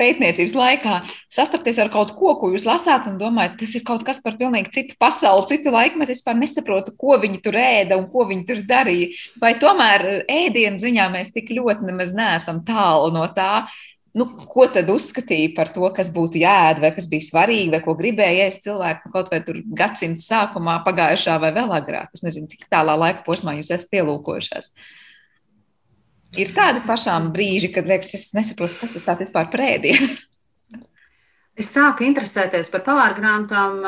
S2: pētniecības laikā, sastapties ar kaut ko, ko jūs lasāt un domājat, tas ir kaut kas par pilnīgi citu pasauli, citu laikmetu, vispār nesaprotu, ko viņi tur ēda un ko viņi tur darīja? Vai tomēr ēdienu ziņā mēs tik ļoti nemaz neesam tālu no tā? Nu, ko tad uzskatīja par to, kas būtu jāēd, vai kas bija svarīgi, vai ko gribēja ēst cilvēki nu, kaut vai tur gadsimta sākumā, pagājušā vai vēl agrāk. Es nezinu, cik tālā laika posmā jūs esat ielūkojušies. Ir tādi pašām brīži, kad liekas, es nesaprotu, kas tas tāds vispār prēdien. <laughs>
S6: Es sāku interesēties par pavārgrāmatām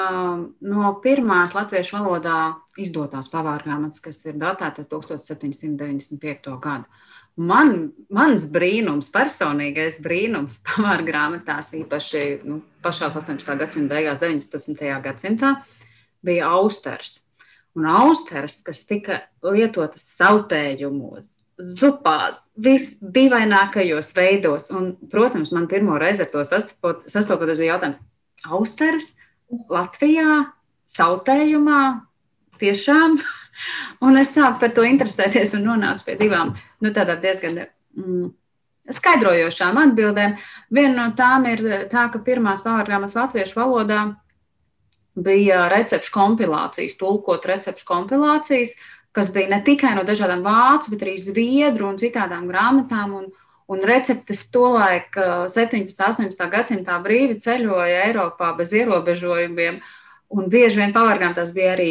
S6: no pirmās latviešu valodā izdotās pavārgrāmatas, kas ir datēta 1795. gadu. Man, mans brīnums, personīgais brīnums <laughs> pamāra grāmatās, īpaši nu, pašā 18. gadsimta beigās, 19. gadsimtā, bija austers. Un austers, kas tika lietotas sautējumos, zupās, visdīvainākajos veidos. Un, protams, man pirmo reizi ar to sastopoties bija jautājums, austers Latvijā, sautējumā, tiešām <laughs> Un es sāku par to interesēties un nonācu pie divām nu, diezgan mm, skaidrojošām atbildēm. Viena no tām ir tā, ka pirmās pavārgrāmatas latviešu valodā bija recepšu kompilācijas, tulkot recepšu kompilācijas, kas bija ne tikai no dažādām vācu, bet arī zviedru un citādām grāmatām. Un, un receptes tolaik 17. un 18. gadsimtā brīvi ceļoja Eiropā bez ierobežojumiem. Un bieži vien pavārgām tas bija arī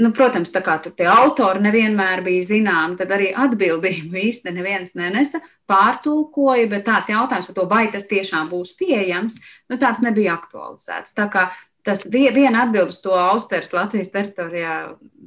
S6: nu, protams, tā kā tur tie autori nevienmēr bija zināmi, tad arī atbildību īsti neviens nenesa, pārtulkoja, bet tāds jautājums par to, vai tas tiešām būs pieejams, nu, tāds nebija aktualizēts. Tā kā tas viena atbild uz to austeres Latvijas teritorijā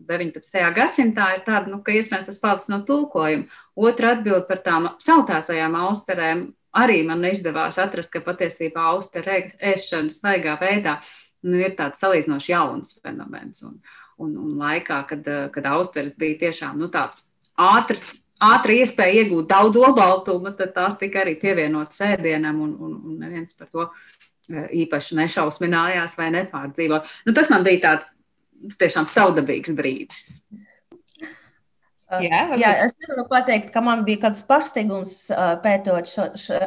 S6: 19. gadsimtā ir tāda, nu, ka iespējams tas palicis no tulkojuma. Otra atbild par tām sautētajām austerēm arī man izdevās atrast, ka patiesībā austerē ēšana svaigā veidā nu, ir tāds salīdzinoši jauns fenomens. Un, un, un laikā, kad, eh, kad austeris bija tiešām nu, tāds ātrs. Ātri iespēja iegūt daudz obaltumu, tad tās tika arī pievienotas ēdienam, un, un, un neviens par to eh, īpaši nešausminājās vai nepārdzīvoja. Nu, tas man bija tāds tiešām saudabīgs brīdis.
S7: Jā, varbūt. Jā, es nevaru pateikt, ka man bija kāds pārsteigums pētot šo, šo,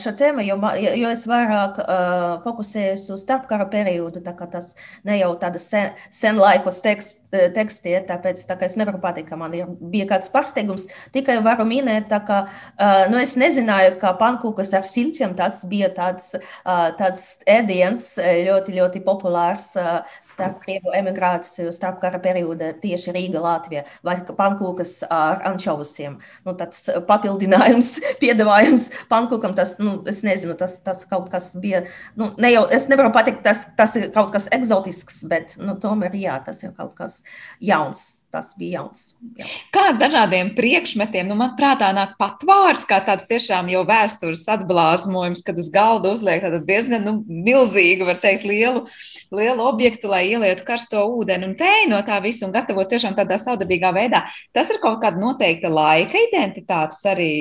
S7: šo tēmu, jo, jo es vairāk uh, fokusējos uz starpkara periodu, tā kā tas ne jau tāda sen, sen laikos tekst, teksti, tāpēc tā kā es nevaru pateikt, ka man ir, bija kāds pārsteigums. Tikai varu minēt, tā kā, uh, nu es nezināju, ka pankūkas ar siltiem tas bija tāds, uh, tāds ēdiens ļoti, ļoti populārs uh, starp Krievu emigrāciju, starpkara perioda tieši Rīga, Latvija, vai pankūka pankūkas ar ančovusiem. Nu, tāds papildinājums, <laughs> piedāvājums pankūkam, tas, nu, es nezinu, tas, tas kaut kas bija, nu, ne jau, es nevaru pateikt, tas, tas ir kaut kas eksotisks, bet, nu, tomēr, jā, tas ir kaut kas jauns, tas bija jauns. Jā.
S2: Kā ar dažādiem priekšmetiem, nu, man prātā nāk patvārs, kā tāds tiešām jau vēstures atblāzmojums, kad uz galda uzliek tādu diezgan, nu, milzīgu, var teikt, lielu, lielu objektu, lai ielietu karsto ūdeni un tēju no tā visu un gatavot tiešām tādā saudabīgā veidā. Tas ir kaut kāda noteikta laika identitātes arī,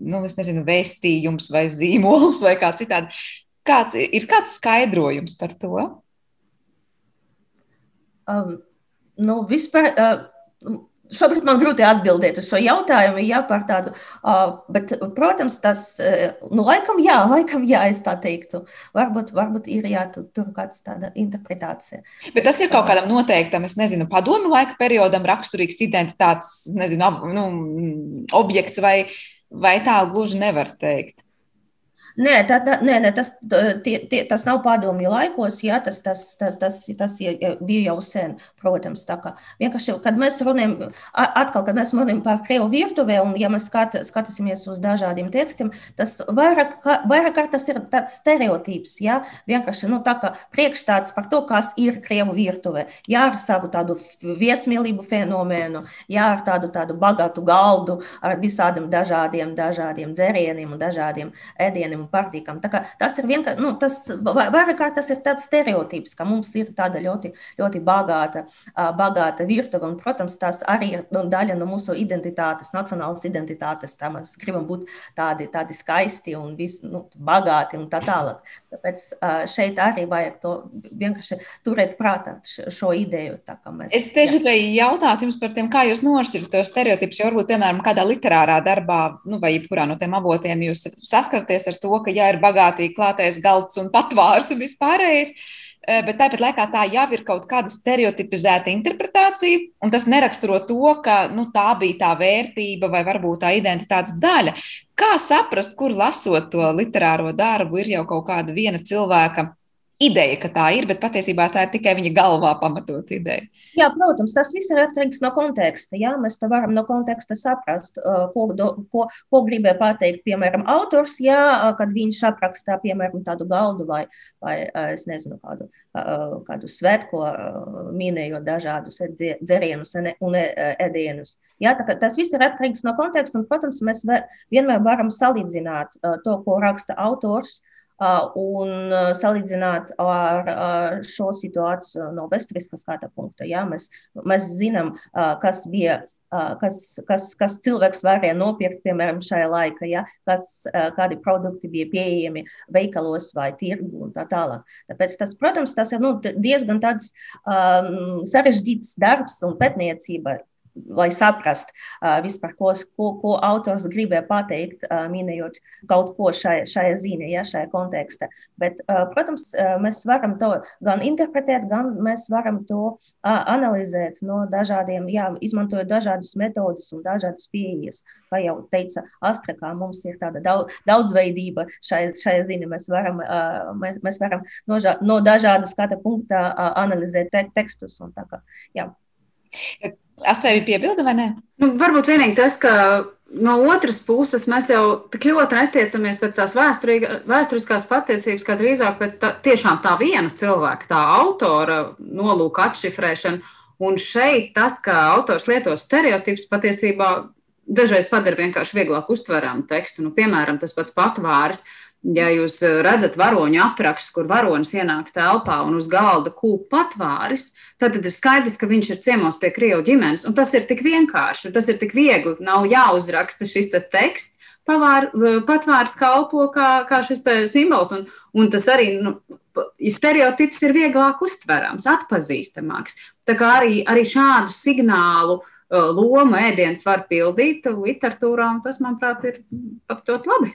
S2: nu, es nezinu, vēstījums vai zīmols vai kā citādi. Kāds, ir kāds skaidrojums par to?
S7: Um, nu, vispār, uh, Šobrīd man grūti atbildēt uz šo jautājumu, jā, par tādu, bet, protams, tas, nu, laikam, jā, <laughs> laikam, jā, es tā teiktu. Varbūt, varbūt ir, jā, tur kāds tāda interpretācija.
S2: Bet tas ir kaut kādam noteiktam, es nezinu, padomu laika periodam raksturīgs identitātes, nezinu, ob, nu, objekts vai, vai tā gluži nevar teikt.
S7: Nē, tā, tā, nē, nē tas, tie, tie, tas nav padomju laikos, jā, tas, tas, tas, tas, tas bija jau sen, protams. Vienkārši, kad mēs runājam, atkal, kad mēs runājam par Krievu virtuvē, un ja mēs skat, skatīsimies uz dažādiem tekstiem, tas vairāk, vairāk tas ir tāds stereotips, jā, vienkārši, nu, tā kā priekšstāds par to, kas ir Krievu virtuvē. Jā, ar savu tādu viesmīlību fenomenu, jā, ar tādu, tādu bagātu galdu, ar visādiem dažādiem, dažādiem dzērieniem un dažādiem ēdieniem un pārtīkam. Tas ir vienkārši, nu, tas vairāk kā tas ir tāds stereotips, ka mums ir tāda ļoti, ļoti bagāta, bagāta virtuve, un, protams, tas arī ir nu, daļa no mūsu identitātes, nacionālas identitātes. Tā mēs gribam būt tādi, tādi skaisti un vis, nu, bagāti un tā tālāk. Tāpēc šeit arī vajag to vienkārši turēt prātā šo ideju. Mēs,
S2: es tieši gribēju jautāt jums par tiem, kā jūs nošķirat tos stereotipus, jo varbūt, piemēram, kādā literārā darbā, nu, vai jebkurā no tiem avotiem jūs saskaraties ar to, ka, ja ir bagātīgi klātais galds un patvārs un vispārējais, eh, bet tāpat laikā tā jau ir kaut kāda stereotipizēta interpretācija, un tas neraksturo to, ka nu, tā bija tā vērtība vai varbūt tā identitātes daļa. Kā saprast, kur lasot to literāro darbu, ir jau kaut kāda viena cilvēka ideja, ka tā ir, bet patiesībā tā ir tikai viņa galvā pamatot ideja.
S7: Jā, protams, tas viss ir atkarīgs no konteksta. Jā, mēs to varam no konteksta saprast, ko, do, ko, ko gribēja pateikt, piemēram, autors, jā, kad viņš aprakstā, piemēram, tādu galdu vai, vai es nezinu, kādu, kādu svētko, minējot dažādus dzerienus un ēdienus. Jā, tā, tas viss ir atkarīgs no konteksta, un, protams, mēs vienmēr varam salīdzināt to, ko raksta autors, un salīdzināt ar šo situāciju no vēsturiskā skata punkta. Ja? Mēs, mēs zinām, kas bija. Kas, kas, kas cilvēks varēja nopirkt, piemēram, šajā laikā, ja? kas, kādi produkti bija pieejami veikalos vai tirgu un tā tālāk. Tāpēc, tas, protams, tas ir nu, diezgan tāds um, sarežģīts darbs un pētniecība, lai saprastu uh, vispār, ko, ko, ko autors gribēja pateikt, uh, minējot kaut ko šajā, šajā zīmē, ja, šajā kontekstā. Bet, uh, protams, uh, mēs varam to gan interpretēt, gan mēs varam to uh, analizēt no dažādiem, jā, izmantojot dažādus metodus un dažādas pieejas. Kā jau teica Astra, mums ir tāda daudz, daudzveidība šajā, šajā zīmē. Mēs varam, uh, mēs, mēs varam no, no dažāda skata punkta uh, analizēt te, tekstus. Un tā kā, jā.
S2: Astrai bija piebilde vai ne?
S6: Nu, varbūt vienīgi tas, ka no otras puses mēs jau tik ļoti netiecamies pēc tās vēsturiskās patiesības, kā drīzāk pēc tā, tiešām tā viena cilvēka, tā autora nolūka atšifrēšana. Un šeit tas, ka autors lieto stereotipus, patiesībā dažreiz padara vienkārši vieglāk uztveramu tekstu. Nu, piemēram, tas pats patvārs. Uh, Ja jūs eh, redzat varoņu aprakstu, kur varonis ienāk telpā un uz galda kūp patvāris, tad ir skaidrs, ka viņš ir ciemos pie krievu ģimenes. Un tas ir tik vienkārši, tas ir tik viegli. Nav jāuzraksta šis te teksts. Pavār, eh, patvārs kalpo kā, kā šis simbols. Un, un tas arī nu, stereotips ir vieglāk uztverams, atpazīstamāks. Tā kā arī, arī šādu signālu uh, lomu ēdienas var pildīt literatūrā, un tas, manuprāt, ir pat ļoti labi.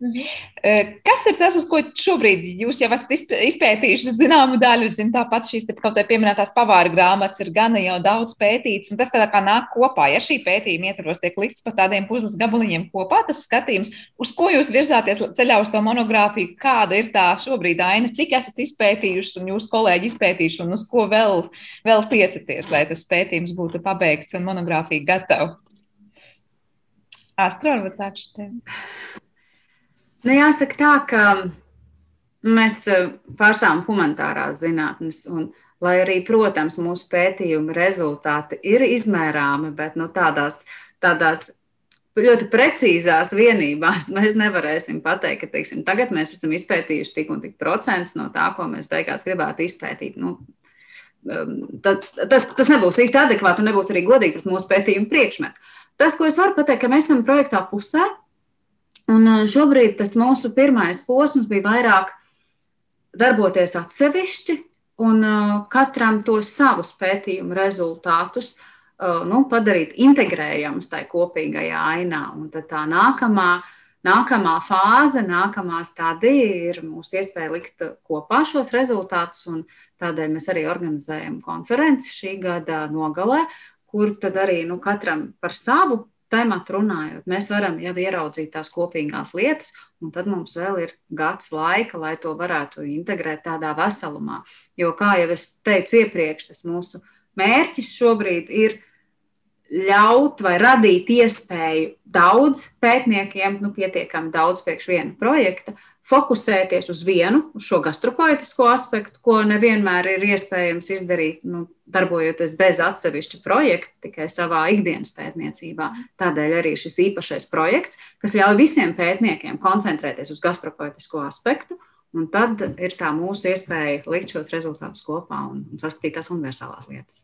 S2: Mhm. Kas ir tas, uz ko šobrīd jūs jau esat izpētījuši zināmu daļu? Zin, tāpat šīs kaut kā pieminētās pavāra grāmatas ir gan jau daudz pētīts, un tas tā kā nāk kopā. Ja šī pētījuma ietvaros tiek likts pa tādiem puzles gabaliņiem kopā, tas skatījums, uz ko jūs virzāties ceļā uz to monogrāfiju, kāda ir tā šobrīd aina, cik esat izpētījuši un jūsu kolēģi izpētījuši, un uz ko vēl, vēl tiecaties, lai tas pētījums būtu pabeigts un monogrāfija gatava? Astra, varbūt sākšu tevi.
S6: Nu, jāsaka tā, ka mēs eh, pārstāvam humanitārās zinātnes. Un, lai arī, protams, mūsu pētījuma rezultāti ir izmērāmi, bet nu, tādās, tādās ļoti precīzās vienībās <laughs> mēs nevarēsim pateikt, ka teiksim, tagad mēs esam izpētījuši tik un tik procentus no tā, ko mēs beigās gribētu izpētīt. Nu, um, tad, tas, tas nebūs īsti adekvāti un nebūs arī godīgi pret mūsu pētījumu priekšmetu. Tas, ko es varu pateikt, ka mēs esam projektā pusē, Un šobrīd tas mūsu pirmais posms bija vairāk darboties atsevišķi un katram tos savus pētījumu rezultātus nu, padarīt integrējamus tajā kopīgajā ainā. Un tad tā nākamā, nākamā fāze, nākamā stadija ir mūsu iespēja likt kopā šos rezultātus. Tādēļ mēs arī organizējam konferenci šī gada nogalē, kur tad arī nu, katram par savu tematu runājot, mēs varam jau ieraudzīt tās kopīgās lietas, un tad mums vēl ir gads laika, lai to varētu integrēt tādā veselumā. Jo, kā jau es teicu iepriekš, tas mūsu mērķis šobrīd ir ļaut vai radīt iespēju daudz pētniekiem, nu, pietiekami daudz priekš viena projekta, fokusēties uz vienu, uz šo gastropoetisko aspektu, ko nevienmēr ir iespējams izdarīt, nu, darbojoties bez atsevišķa projekta, tikai savā ikdienas pētniecībā. Tādēļ arī šis īpašais projekts, kas ļauj visiem pētniekiem koncentrēties uz gastropoetisko aspektu. Un tad ir tā mūsu iespēja likt šos rezultātus kopā un, un saskatīt tās universālās lietas.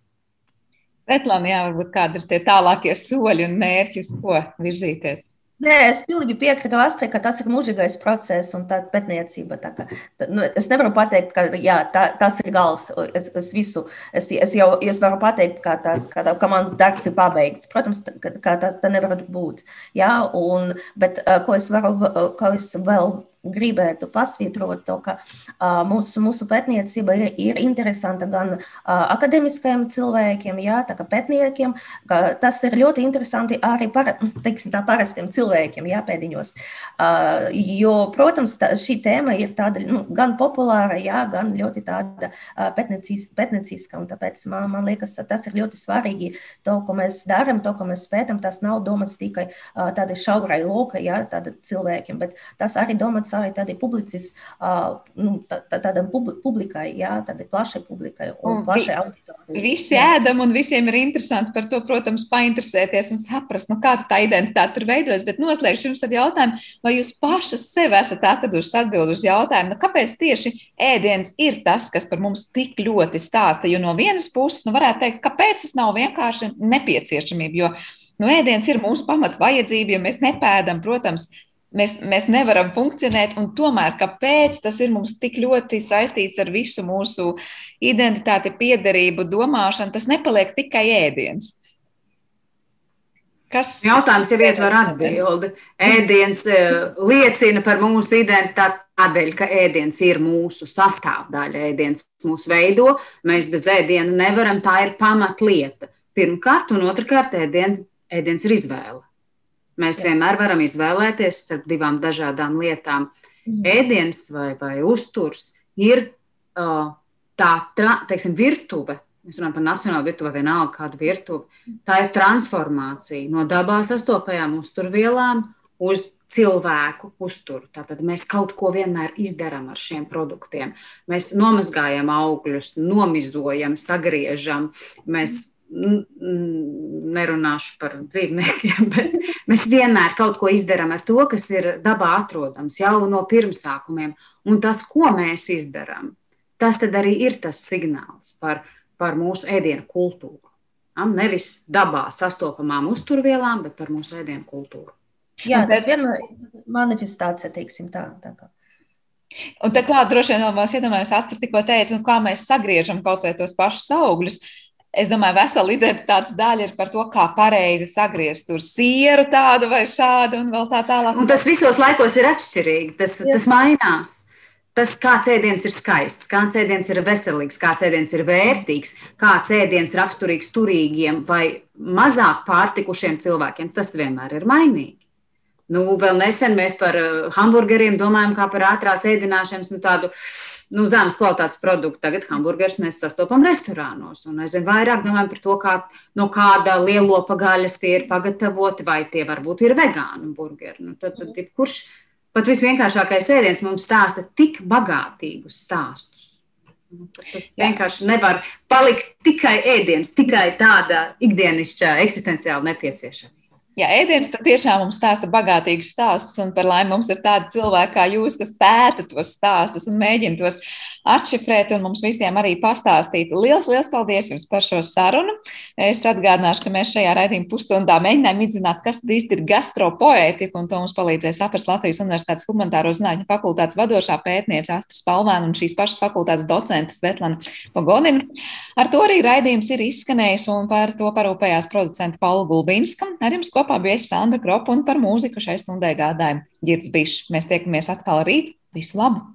S2: Svetlana, jā, varbūt kādi ir tie tālākie soļi un mērķi, uz ko virzīties?
S7: Nē, es pilnīgi piekrītu Astrid, ka tas ir mūžīgais process un tā pētniecība. Tā kā, nu, es nevaru pateikt, ka jā, tā, tas ir gals. Es, es visu, es, es jau es varu pateikt, ka, tā, ka, tā, ka mans darbs ir pabeigts. Protams, ka, ka tas tā nevar būt. Jā, un, bet ko es varu, ko es vēl gribētu pasvītrot to, ka uh, mūsu, mūsu pētniecība ir, ir interesanta gan uh, akadēmiskajiem cilvēkiem, jā, tā kā pētniekiem, ka tas ir ļoti interesanti arī par, teiksim, tā parastiem cilvēkiem, jā, pēdiņos. Uh, jo, protams, tā, šī tēma ir tāda nu, gan populāra, jā, gan ļoti tāda uh, pētnieciska, un tāpēc man, man liekas, tas ir ļoti svarīgi. To, ko mēs darām, to, ko mēs pētam, tas nav domāts tikai uh, tādai šaurai lokai, jā, tāda cilvēkiem, bet tas arī domāts arī tādai publicis, nu, tā, tādam publikai, jā, tādai plašai publikai un, un plašai auditorijai.
S2: Visi jā. ēdam un visiem ir interesanti par to, protams, painteresēties un saprast, nu, kā tā identitāte tur veidojas, bet noslēgšu jums ar jautājumu, vai jūs pašas sev esat atradušas atbildi uz jautājumu, nu, kāpēc tieši ēdiens ir tas, kas par mums tik ļoti stāsta, jo no vienas puses, nu, varētu teikt, kāpēc tas nav vienkārši nepieciešamība, jo Nu, ēdiens ir mūsu pamata vajadzība, ja mēs nepēdam, protams, mēs, mēs nevaram funkcionēt, un tomēr kāpēc tas ir mums tik ļoti saistīts ar visu mūsu identitāti, piederību, domāšanu, tas nepaliek tikai ēdiens.
S6: Kas Jautājums jau ietver atbildi. Ēdiens eh, liecina par mūsu identitāti tādēļ, ka ēdiens ir mūsu sastāvdaļa, ēdiens mūs veido. Mēs bez ēdiena nevaram, tā ir pamatlieta. Pirmkārt, un otrkārt, ēdien, ēdiens ir izvēle. Mēs Jā. vienmēr varam izvēlēties starp divām dažādām lietām. Mm. Ēdiens vai, vai uzturs ir uh, tā tra, teiksim, virtuve. Mēs runājam par nacionālu virtuvi, vienalga kādu virtuvi. Tā ir transformācija no dabā sastopajām uzturvielām uz cilvēku uzturu. Tātad mēs kaut ko vienmēr izdarām ar šiem produktiem. Mēs nomazgājam augļus, nomizojam, sagriežam, mēs nerunāšu par dzīvniekiem, <laughs> bet mēs vienmēr kaut ko izdarām ar to, kas ir dabā atrodams jau no pirmsākumiem. Un tas, ko mēs izdarām, tas arī ir tas signāls par, par mūsu ēdienu kultūru. Nevis dabā sastopamām uzturvielām, bet par mūsu ēdienu kultūru.
S7: Jā, tas ir manifestācija, teiksim tā. tā kā.
S2: Un tā kā droši vien vēl mēs iedomājamies, Astrid tikko teica, nu, kā mēs sagriežam kaut vai tos pašus augļus. Es domāju, vesela identitātes daļa ir par to, kā pareizi sagriezt tur sieru tādu vai šādu un vēl tā tālāk.
S6: Un tas visos laikos ir atšķirīgi, tas, Jā. tas mainās. Tas, kāds ēdiens ir skaists, kāds ēdiens ir veselīgs, kāds ēdiens ir vērtīgs, kāds ēdiens raksturīgs turīgiem vai mazāk pārtikušiem cilvēkiem, tas vienmēr ir mainīgi. Nu, vēl nesen mēs par uh, hamburgeriem domājam kā par ātrās ēdināšanas nu, tādu uh, nu, zemes kvalitātes produktu. Tagad hamburgerus mēs sastopam restorānos. Un aizvien vairāk domājam par to, kā, no kāda lielopa gaļas tie ir pagatavoti, vai tie varbūt ir vegāni burgeri. Nu, tad, tad, tad kurš pat visvienkāršākais ēdiens mums stāsta tik bagātīgus stāstus? Nu, tas vienkārši nevar palikt tikai ēdiens, tikai tāda ikdienišķa, eksistenciāli nepieciešama.
S2: Jā, ēdiens patiešām mums stāsta bagātīgus stāstus, un par laimi mums ir tādi cilvēki kā jūs, kas pēta tos stāstus un mēģina tos atšifrēt un mums visiem arī pastāstīt. Lielas, liels paldies jums par šo sarunu. Es atgādināšu, ka mēs šajā raidījuma pusstundā mēģinājām izzināt, kas īsti ir gastropoētika, un to mums palīdzēja saprast Latvijas Universitātes humanitāro zinātņu fakultātes vadošā pētniece Astra Spalvēna un šīs pašas fakultātes docente Svetlana Pogodina. Ar to arī raidījums ir izskanējis, un par to parūpējās producenta Paula Gulbinska. Ar jums kopā bija Sandra Kropa un par mūziku šai stundai gādāja Girds Bišs. Mēs tiekamies atkal rīt. Visu labu!